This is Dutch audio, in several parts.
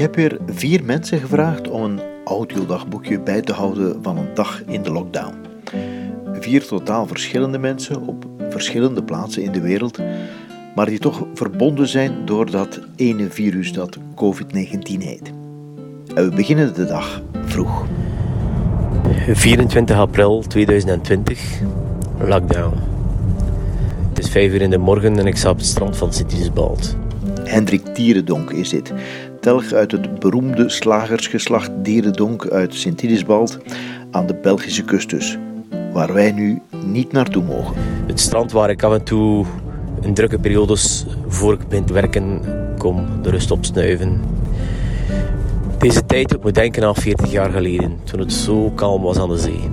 Ik heb weer vier mensen gevraagd om een audiodagboekje bij te houden van een dag in de lockdown. Vier totaal verschillende mensen op verschillende plaatsen in de wereld, maar die toch verbonden zijn door dat ene virus dat COVID-19 heet. En we beginnen de dag vroeg. 24 april 2020, lockdown. Het is 5 uur in de morgen en ik sta op het strand van Sint-Isbald. Hendrik Dierendonk is dit. Telg uit het beroemde slagersgeslacht Dierendonk uit Sint-Idisbald aan de Belgische kust dus, waar wij nu niet naartoe mogen. Het strand waar ik af en toe in drukke periodes voor ik begin te werken kom de rust opsnuiven. Deze tijd doet me denken aan 40 jaar geleden, toen het zo kalm was aan de zee.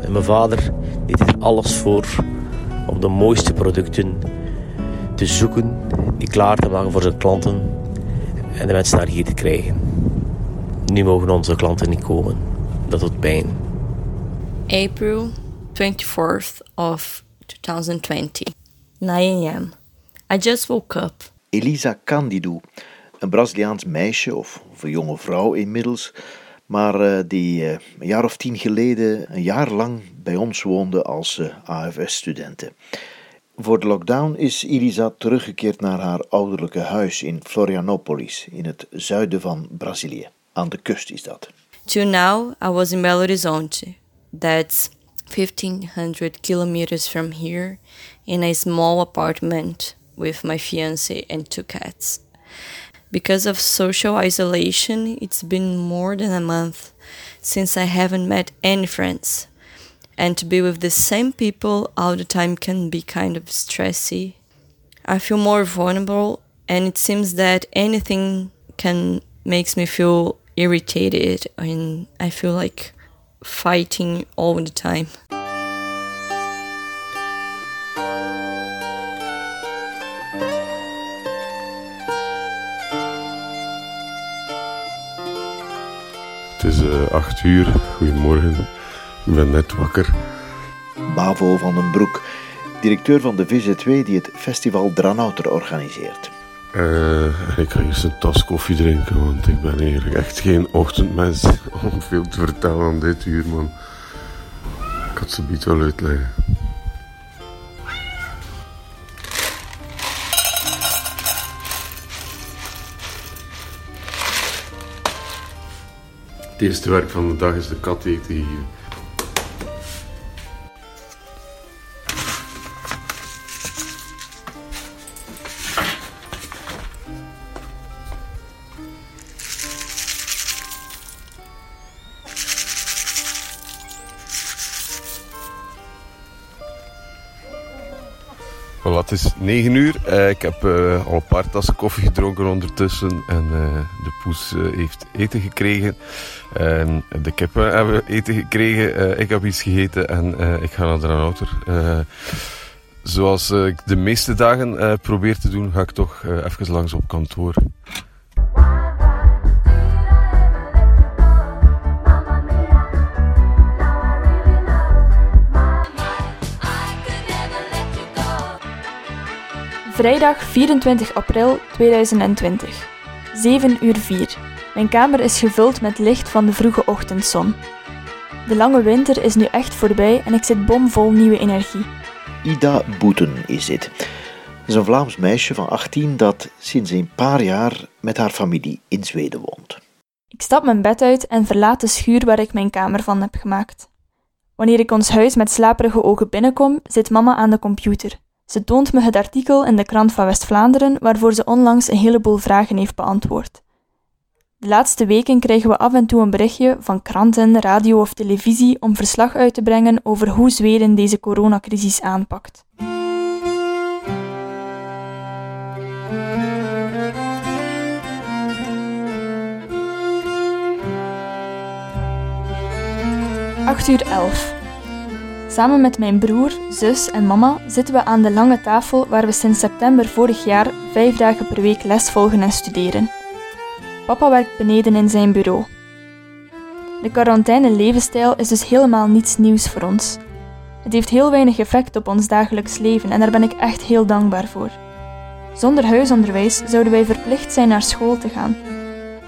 En mijn vader deed er alles voor om de mooiste producten te zoeken, die klaar te maken voor zijn klanten en de mensen naar hier te krijgen. Nu mogen onze klanten niet komen. Dat doet pijn. April 24th of 2020, 9 a.m. I just woke up. Elisa Candido, een Braziliaans meisje of, of een jonge vrouw inmiddels, maar uh, die uh, een jaar of tien geleden een jaar lang bij ons woonde als uh, AFS-studenten. Voor de lockdown is Elisa teruggekeerd naar haar ouderlijke huis in Florianopolis, in het zuiden van Brazilië. Aan de kust is dat. Till now, I was in Belo Horizonte. That's 1500 kilometers from here, in a small apartment with my fiance and two cats. Because of social isolation, it's been more than a month since I haven't met any friends. And to be with the same people all the time can be kind of stressy. I feel more vulnerable and it seems that anything can makes me feel irritated and I feel like fighting all the time. Het is uh, acht uur. Goedemorgen. Ik ben net wakker. Bavo van den Broek, directeur van de VZ2 die het festival Dranouter organiseert. Uh, ik ga eerst een tas koffie drinken, want ik ben eigenlijk echt geen ochtendmens om veel te vertellen aan dit uur, man. Ik had ze biedt wel uitleggen. Het eerste werk van de dag is de kat eten hier. 9 uur. Uh, ik heb uh, al een paar tassen koffie gedronken ondertussen. En uh, de poes heeft eten gekregen. De kippen hebben eten gekregen. ik heb iets gegeten en ik ga naar de Ranouter. zoals ik de meeste dagen probeer te doen, ga ik toch even langs op kantoor. Vrijdag 24 april 2020. 7 uur 4. Mijn kamer is gevuld met licht van de vroege ochtendzon. De lange winter is nu echt voorbij en ik zit bomvol nieuwe energie. Ida Boeten is dit. Ze is een Vlaams meisje van 18 dat sinds een paar jaar met haar familie in Zweden woont. Ik stap mijn bed uit en verlaat de schuur waar ik mijn kamer van heb gemaakt. Wanneer ik ons huis met slaperige ogen binnenkom, zit mama aan de computer. Ze toont me het artikel in de krant van West-Vlaanderen waarvoor ze onlangs een heleboel vragen heeft beantwoord. De laatste weken krijgen we af en toe een berichtje van kranten, radio of televisie om verslag uit te brengen over hoe Zweden deze coronacrisis aanpakt. Acht uur elf. Samen met mijn broer, zus en mama zitten we aan de lange tafel waar we sinds september vorig jaar vijf dagen per week les volgen en studeren. Papa werkt beneden in zijn bureau. De quarantaine-levensstijl is dus helemaal niets nieuws voor ons. Het heeft heel weinig effect op ons dagelijks leven en daar ben ik echt heel dankbaar voor. Zonder huisonderwijs zouden wij verplicht zijn naar school te gaan.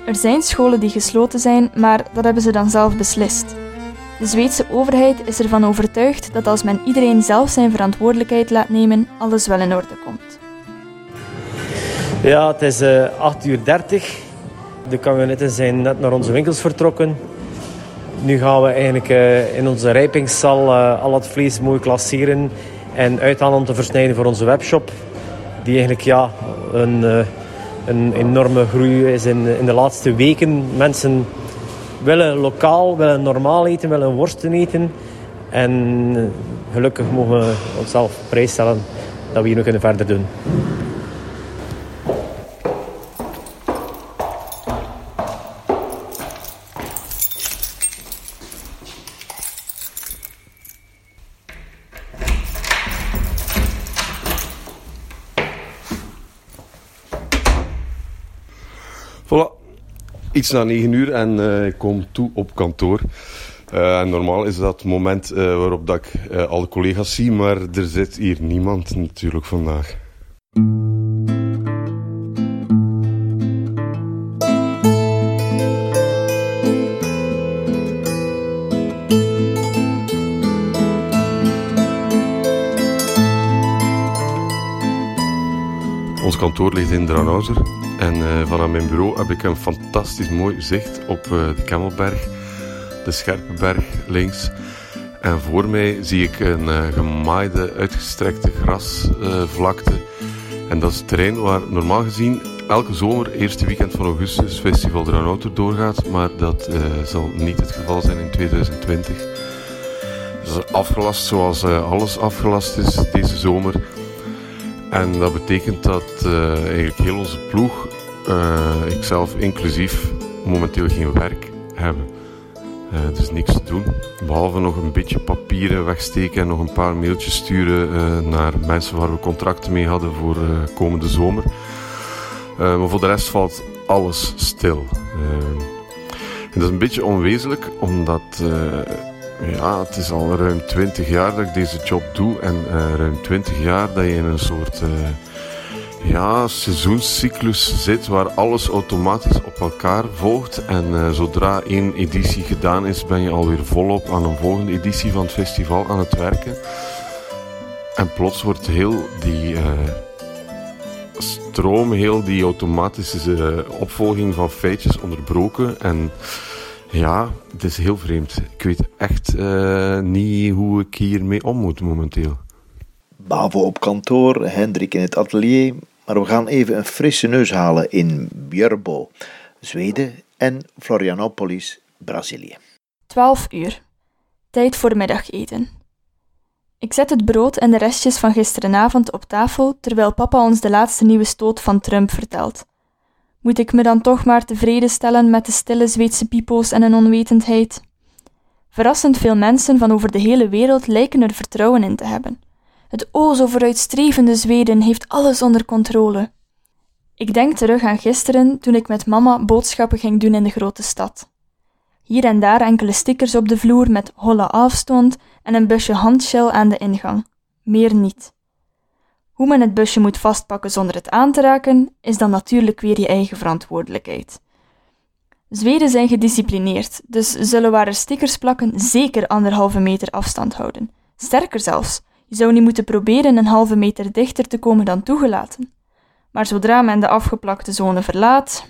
Er zijn scholen die gesloten zijn, maar dat hebben ze dan zelf beslist. De Zweedse overheid is ervan overtuigd dat als men iedereen zelf zijn verantwoordelijkheid laat nemen, alles wel in orde komt. Ja, het is uh, 8 uur 30. De camionetten zijn net naar onze winkels vertrokken. Nu gaan we eigenlijk uh, in onze rijpingssal uh, al het vlees mooi klasseren en uithalen om te versnijden voor onze webshop. Die eigenlijk ja, een, een enorme groei is in, in de laatste weken. Mensen willen lokaal, willen normaal eten, willen worsten eten. En gelukkig mogen we onszelf prijsstellen dat we hier nog kunnen verder doen. Iets na 9 uur en uh, ik kom toe op kantoor. Uh, en normaal is dat het moment uh, waarop dat ik alle collega's zie, maar er zit hier niemand natuurlijk vandaag. Ons kantoor ligt in Dranhauser. En uh, vanuit mijn bureau heb ik een fantastisch mooi zicht op uh, de Kemmelberg, de Scherpenberg links. En voor mij zie ik een uh, gemaaide, uitgestrekte grasvlakte. en dat is het terrein waar normaal gezien elke zomer, eerste weekend van augustus, Festival de Ranouter doorgaat. Maar dat zal niet het geval zijn in 2020. Dat is afgelast zoals alles afgelast is deze zomer. En dat betekent dat eigenlijk heel onze ploeg, ikzelf inclusief, momenteel geen werk hebben. Uh, is niks te doen, behalve nog een beetje papieren wegsteken en nog een paar mailtjes sturen naar mensen waar we contracten mee hadden voor komende zomer. maar voor de rest valt alles stil. en dat is een beetje onwezenlijk, omdat ja, het is al ruim 20 jaar dat ik deze job doe. En uh, ruim 20 jaar dat je in een soort uh, ja, seizoenscyclus zit waar alles automatisch op elkaar volgt. En uh, zodra één editie gedaan is, ben je alweer volop aan een volgende editie van het festival aan het werken. En plots wordt heel die stroom, heel die automatische opvolging van feitjes onderbroken. En ja, het is heel vreemd. Ik weet echt niet hoe ik hiermee om moet momenteel. Bavo op kantoor, Hendrik in het atelier. Maar we gaan even een frisse neus halen in Björbo, Zweden en Florianopolis, Brazilië. 12 uur. Tijd voor middageten. Ik zet het brood en de restjes van gisterenavond op tafel terwijl papa ons de laatste nieuwe stoot van Trump vertelt. Moet ik me dan toch maar tevreden stellen met de stille Zweedse pipo's en een onwetendheid? Verrassend veel mensen van over de hele wereld lijken er vertrouwen in te hebben. Het o vooruitstrevende Zweden heeft alles onder controle. Ik denk terug aan gisteren toen ik met mama boodschappen ging doen in de grote stad. Hier en daar enkele stickers op de vloer met holla afstond en een busje handshell aan de ingang. Meer niet. Hoe men het busje moet vastpakken zonder het aan te raken, is dan natuurlijk weer je eigen verantwoordelijkheid. Zweden zijn gedisciplineerd, dus zullen waar er stickers plakken zeker anderhalve meter afstand houden. Sterker zelfs, je zou niet moeten proberen een halve meter dichter te komen dan toegelaten. Maar zodra men de afgeplakte zone verlaat.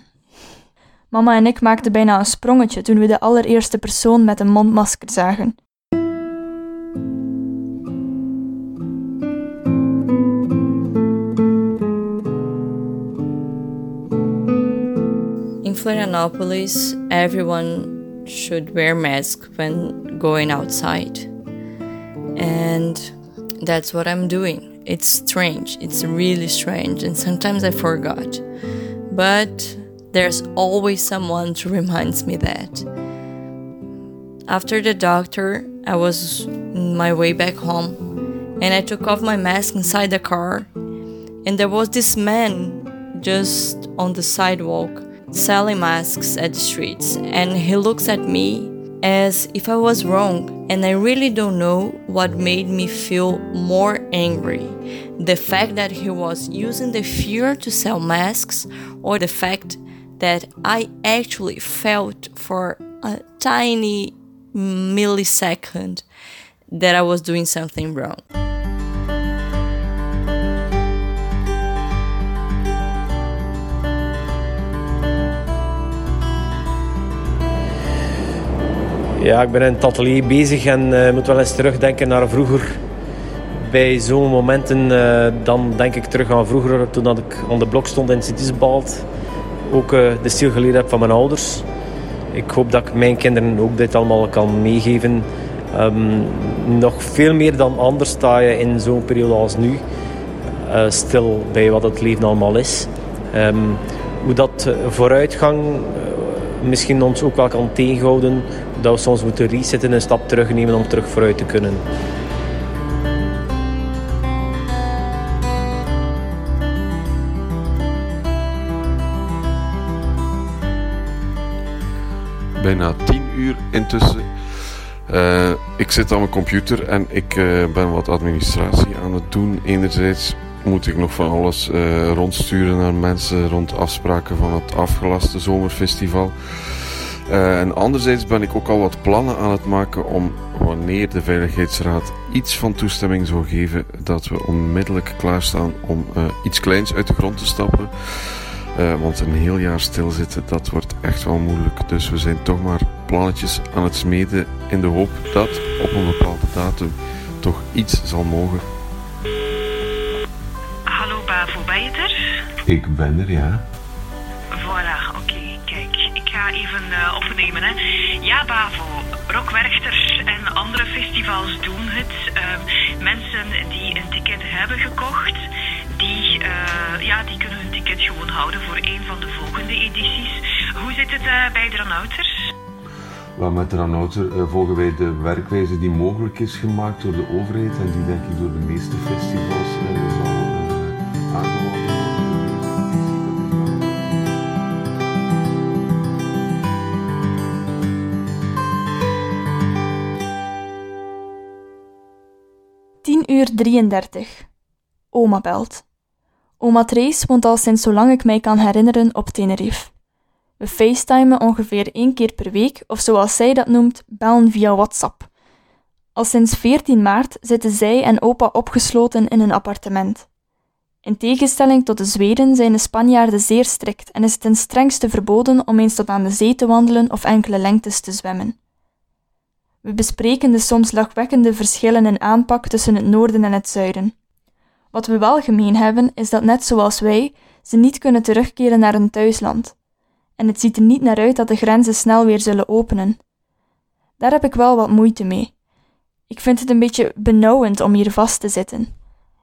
Mama en ik maakten bijna een sprongetje toen we de allereerste persoon met een mondmasker zagen. In Florianopolis, everyone should wear masks when going outside. And that's what I'm doing. It's strange. It's really strange. And sometimes I forgot. But there's always someone to remind me that. After the doctor, I was on my way back home and I took off my mask inside the car. And there was this man just on the sidewalk selling masks at the streets, and he looks at me as if I was wrong, and I really don't know what made me feel more angry. The fact that he was using the fear to sell masks, or the fact that I actually felt for a tiny millisecond that I was doing something wrong. Ja, ik ben in het atelier bezig en uh, moet wel eens terugdenken naar vroeger. Bij zo'n momenten uh, dan denk ik terug aan vroeger toen ik aan de blok stond in Citisbald. Ook uh, de stil geleerd heb van mijn ouders. Ik hoop dat ik mijn kinderen ook dit allemaal kan meegeven. Um, nog veel meer dan anders sta je in zo'n periode als nu. stil bij wat het leven allemaal is. Um, hoe dat vooruitgang misschien ons ook wel kan tegenhouden dat we soms moeten resetten en een stap terugnemen om terug vooruit te kunnen. Bijna tien uur intussen. Uh, ik zit aan mijn computer en ik uh, ben wat administratie aan het doen. Enerzijds moet ik nog van alles uh, rondsturen naar mensen rond afspraken van het afgelaste zomerfestival. Uh, en anderzijds ben ik ook al wat plannen aan het maken om wanneer de Veiligheidsraad iets van toestemming zou geven, dat we onmiddellijk klaarstaan om uh, iets kleins uit de grond te stappen. Uh, want een heel jaar stilzitten, dat wordt echt wel moeilijk. Dus we zijn toch maar plannetjes aan het smeden in de hoop dat op een bepaalde datum toch iets zal mogen. Hallo Bavo, ben je er? Ik ben er, ja. Even uh, opnemen. Hè. Ja, Bavo, Rockwerchters en andere festivals doen het. Uh, mensen die een ticket hebben gekocht, die, uh, ja, die kunnen hun ticket gewoon houden voor een van de volgende edities. Hoe zit het uh, bij? Well, met Dranouter volgen wij de werkwijze die mogelijk is gemaakt door de overheid en die denk ik door de meeste festivals uur 33. Oma belt. Oma Trace woont al sinds zolang ik mij kan herinneren op Tenerife. We facetimen ongeveer één keer per week, of zoals zij dat noemt, bellen via WhatsApp. Al sinds 14 maart zitten zij en opa opgesloten in een appartement. In tegenstelling tot de Zweden zijn de Spanjaarden zeer strikt en is het ten strengste verboden om eens tot aan de zee te wandelen of enkele lengtes te zwemmen. We bespreken de soms lachwekkende verschillen in aanpak tussen het noorden en het zuiden. Wat we wel gemeen hebben, is dat net zoals wij, ze niet kunnen terugkeren naar hun thuisland. En het ziet er niet naar uit dat de grenzen snel weer zullen openen. Daar heb ik wel wat moeite mee. Ik vind het een beetje benauwend om hier vast te zitten.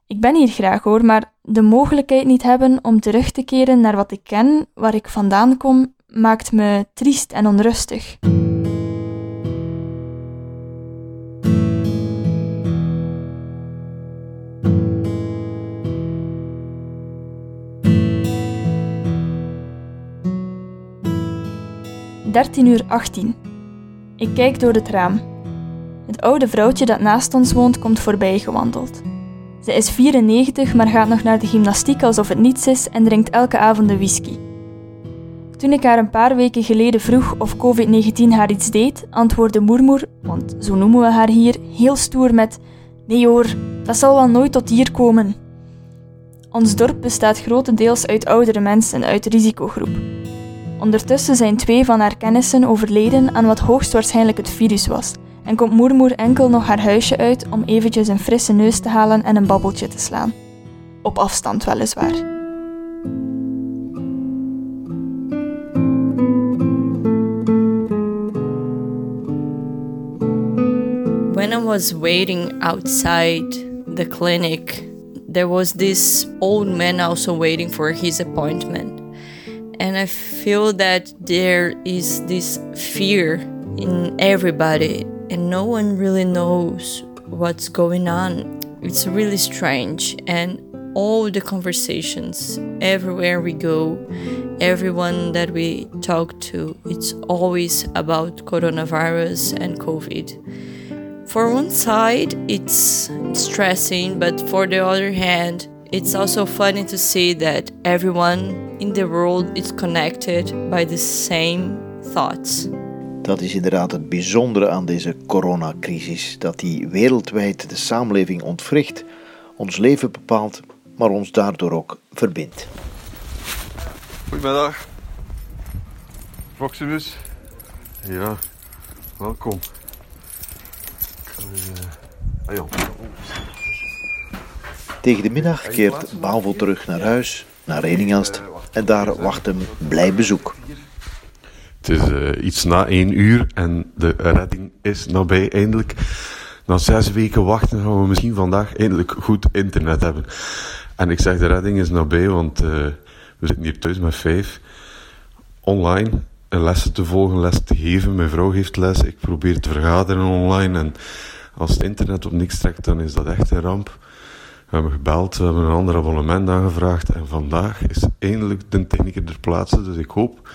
Ik ben hier graag hoor, maar de mogelijkheid niet hebben om terug te keren naar wat ik ken, waar ik vandaan kom, maakt me triest en onrustig. Uur 18. Ik kijk door het raam. Het oude vrouwtje dat naast ons woont komt voorbij gewandeld. Ze is 94, maar gaat nog naar de gymnastiek alsof het niets is en drinkt elke avond de whisky. Toen ik haar een paar weken geleden vroeg of COVID-19 haar iets deed, antwoordde Moermoer, want zo noemen we haar hier, heel stoer met: Nee hoor, dat zal wel nooit tot hier komen. Ons dorp bestaat grotendeels uit oudere mensen uit de risicogroep. Ondertussen zijn twee van haar kennissen overleden aan wat hoogstwaarschijnlijk het virus was, en komt Moermoer enkel nog haar huisje uit om eventjes een frisse neus te halen en een babbeltje te slaan. Op afstand weliswaar. When I was waiting outside the clinic, there was this old man also waiting for his appointment. And I feel that there is this fear in everybody, and no one really knows what's going on. It's really strange. And all the conversations, everywhere we go, everyone that we talk to, it's always about coronavirus and COVID. For one side, it's stressing, but for the other hand, it's also funny to see that everyone in the world is connected by the same thoughts. Dat is inderdaad het bijzondere aan deze coronacrisis: dat die wereldwijd de samenleving ontwricht, ons leven bepaalt, maar ons daardoor ook verbindt. Goedemiddag. Proximus. Ja, welkom. Uh, ah. Tegen de middag keert Bavel terug naar huis, naar Reningast, en daar wacht hem blij bezoek. Het is uh, iets na één uur en de redding is nabij eindelijk. Na zes weken wachten gaan we misschien vandaag eindelijk goed internet hebben. En ik zeg de redding is nabij, want uh, we zitten hier thuis met vijf. Online lessen te volgen, lessen te geven. Mijn vrouw heeft les, ik probeer te vergaderen online. En als het internet op niks trekt, dan is dat echt een ramp. We hebben gebeld, we hebben een ander abonnement aangevraagd. En vandaag is eindelijk de technieker ter plaatse. Dus ik hoop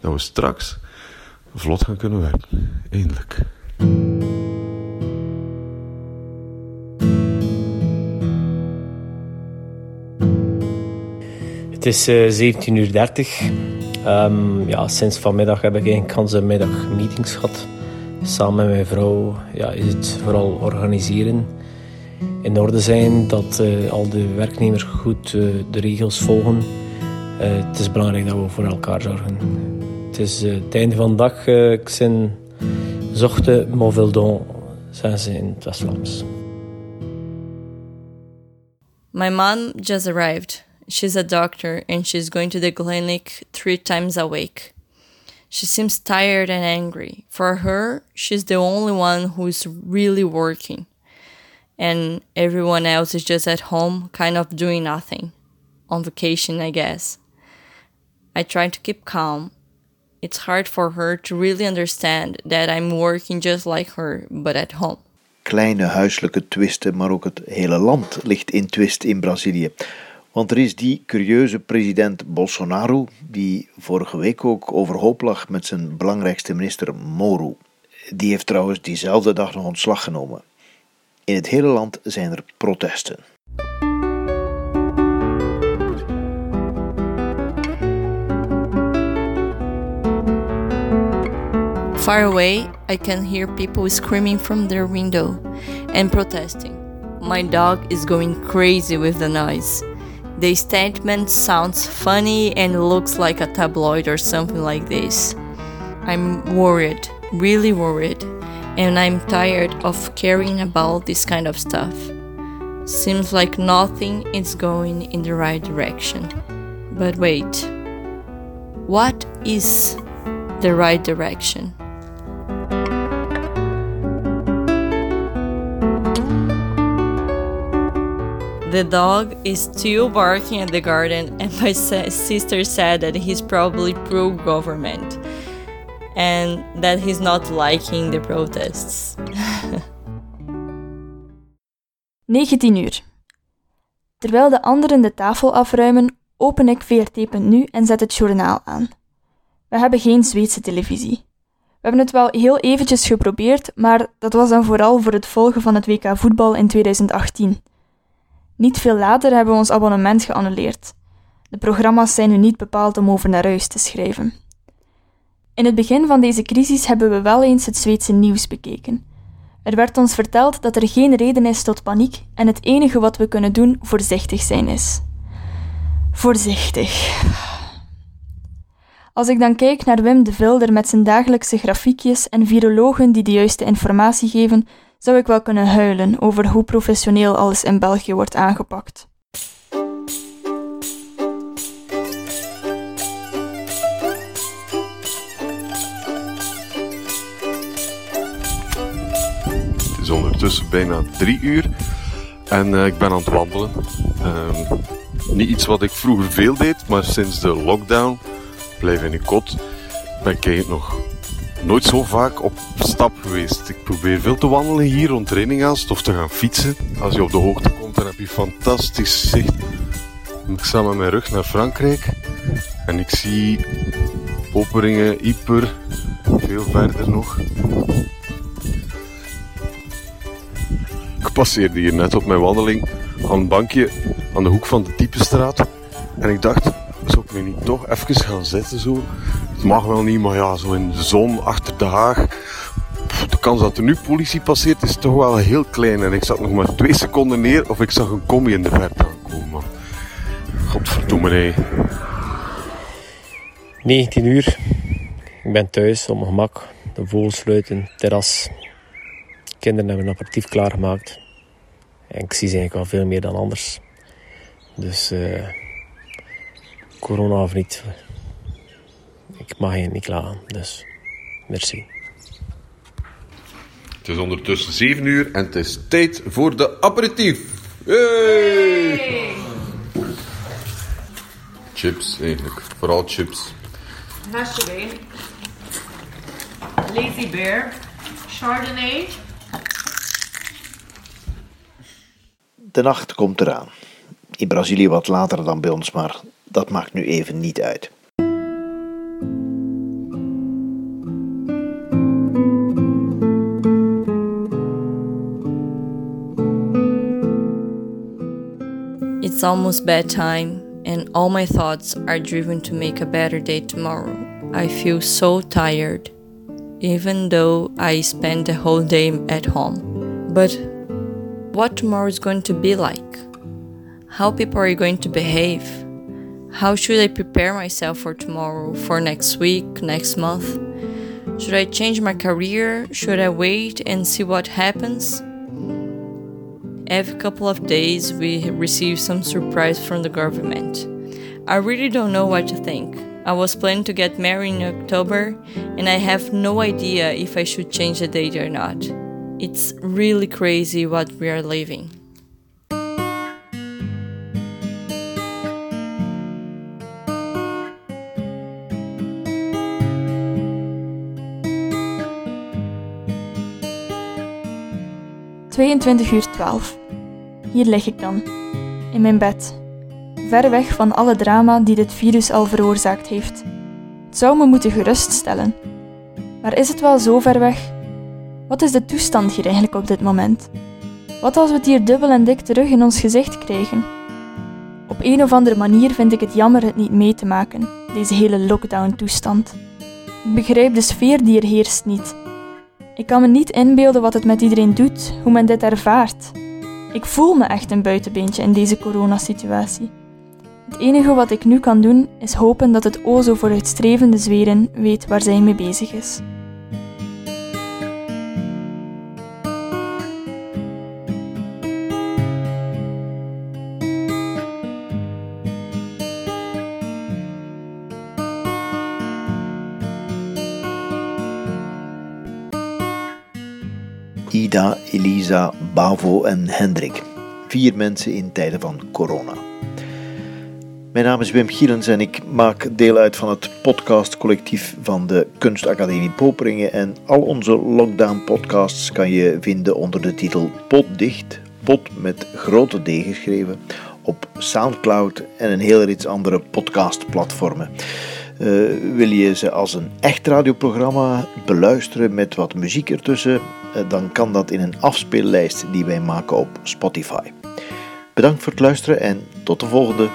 dat we straks vlot gaan kunnen werken. Eindelijk. Het is uh, 17.30 uur. Um, ja, sinds vanmiddag heb ik een kansen middag meetings gehad. Samen met mijn vrouw ja, is het vooral organiseren. In orde zijn dat uh, al de werknemers goed uh, de regels volgen. Uh, het is belangrijk dat we voor elkaar zorgen. Het is het einde van de dag. ik ben zochte Mauvildon, zijn ze in het West-Vlaams. My mom just arrived. She's a doctor and she's going to the clinic three times a week. She seems tired and angry. For her, she's the only one who's really working. And everyone else is just at home, kind of doing nothing. On vacation, I guess. I try to keep calm. It's hard for her to really understand that I'm working just like her, but at home. Kleine huiselijke twisten, maar ook het hele land ligt in twist in Brazilië. Want er is die curieuze president Bolsonaro, die vorige week ook overhoop lag met zijn belangrijkste minister Moro. Die heeft trouwens diezelfde dag nog ontslag genomen. In het hele land zijn er protesten. Far away, I can hear people screaming from their window and protesting. My dog is going crazy with the noise. The statement sounds funny and looks like a tabloid or something like this. I'm worried, really worried, and I'm tired of caring about this kind of stuff. Seems like nothing is going in the right direction. But wait, what is the right direction? The dog is still barking at the garden, and my sister said that he's probably pro government and that he's not liking the protests. 19 uur. Terwijl de anderen de tafel afruimen, open ik VRT.nu en zet het journaal aan. We hebben geen Zweedse televisie. We hebben het wel heel eventjes geprobeerd, maar dat was dan vooral voor het volgen van het WK voetbal in 2018. Niet veel later hebben we ons abonnement geannuleerd. De programma's zijn nu niet bepaald om over naar huis te schrijven. In het begin van deze crisis hebben we wel eens het Zweedse nieuws bekeken. Er werd ons verteld dat er geen reden is tot paniek en het enige wat we kunnen doen voorzichtig zijn is. Voorzichtig. Als ik dan kijk naar Wim de Vilder met zijn dagelijkse grafiekjes en virologen die de juiste informatie geven, zou ik wel kunnen huilen over hoe professioneel alles in België wordt aangepakt. Ondertussen bijna drie uur en uh, ik ben aan het wandelen. Uh, niet iets wat ik vroeger veel deed, maar sinds de lockdown, blijf in de kot, ben ik nog nooit zo vaak op stap geweest. Ik probeer veel te wandelen hier rond Reningast of te gaan fietsen. Als je op de hoogte komt, dan heb je fantastisch zicht. Ik sta met mijn rug naar Frankrijk en ik zie Poperingen, Yper, veel verder nog. Passeerde hier net op mijn wandeling aan een bankje aan de hoek van de Diepenstraat. En ik dacht, zou ik me niet toch even gaan zitten zo? Het mag wel niet, maar ja, zo in de zon, achter de haag. de kans dat er nu politie passeert is toch wel heel klein. En ik zat nog maar twee seconden neer of ik zag een combi in de verte aankomen. Godverdomme, nee. 19 uur. Ik ben thuis op mijn gemak. De vogels terras. Kinderen hebben een aperitief klaargemaakt. En ik zie ze eigenlijk wel veel meer dan anders. Dus uh, corona of niet. Ik mag je niet klagen. Dus merci. Het is ondertussen 7 uur en het is tijd voor de aperitief. Hey! Chips eigenlijk. Vooral chips. Hash Lazy Bear. Chardonnay. De nacht komt eraan. In Brazilië wat later dan bij ons, maar dat maakt nu even niet uit. It's almost bedtime, and all my thoughts are driven to make a better day tomorrow. I feel so tired, even though I spent the whole day at home. But what tomorrow is going to be like? How people are going to behave? How should I prepare myself for tomorrow, for next week, next month? Should I change my career? Should I wait and see what happens? Every couple of days, we receive some surprise from the government. I really don't know what to think. I was planning to get married in October, and I have no idea if I should change the date or not. It's really crazy what we are living. 22 uur 12. Hier lig ik dan, in mijn bed, ver weg van alle drama die dit virus al veroorzaakt heeft. Het zou me moeten geruststellen. Maar is het wel zo ver weg? Wat is de toestand hier eigenlijk op dit moment? Wat als we het hier dubbel en dik terug in ons gezicht krijgen? Op een of andere manier vind ik het jammer het niet mee te maken, deze hele lockdown-toestand. Ik begrijp de sfeer die er heerst niet ik kan me niet inbeelden wat het met iedereen doet, hoe men dit ervaart. Ik voel me echt een buitenbeentje in deze coronasituatie. Het enige wat ik nu kan doen is hopen dat het o zo vooruitstrevende zweren weet waar zij mee bezig is. Ida, Elisa, Bavo en Hendrik. Vier mensen in tijden van corona. Mijn naam is Wim Gielens en ik maak deel uit van het podcastcollectief van de Kunstacademie Poperingen. En al onze lockdown-podcasts kan je vinden onder de titel Potdicht, pot met grote D geschreven, op Soundcloud en een hele rits andere podcastplatformen. Uh, wil je ze als een echt radioprogramma beluisteren met wat muziek ertussen, uh, dan kan dat in een afspeellijst die wij maken op Spotify. Bedankt voor het luisteren en tot de volgende.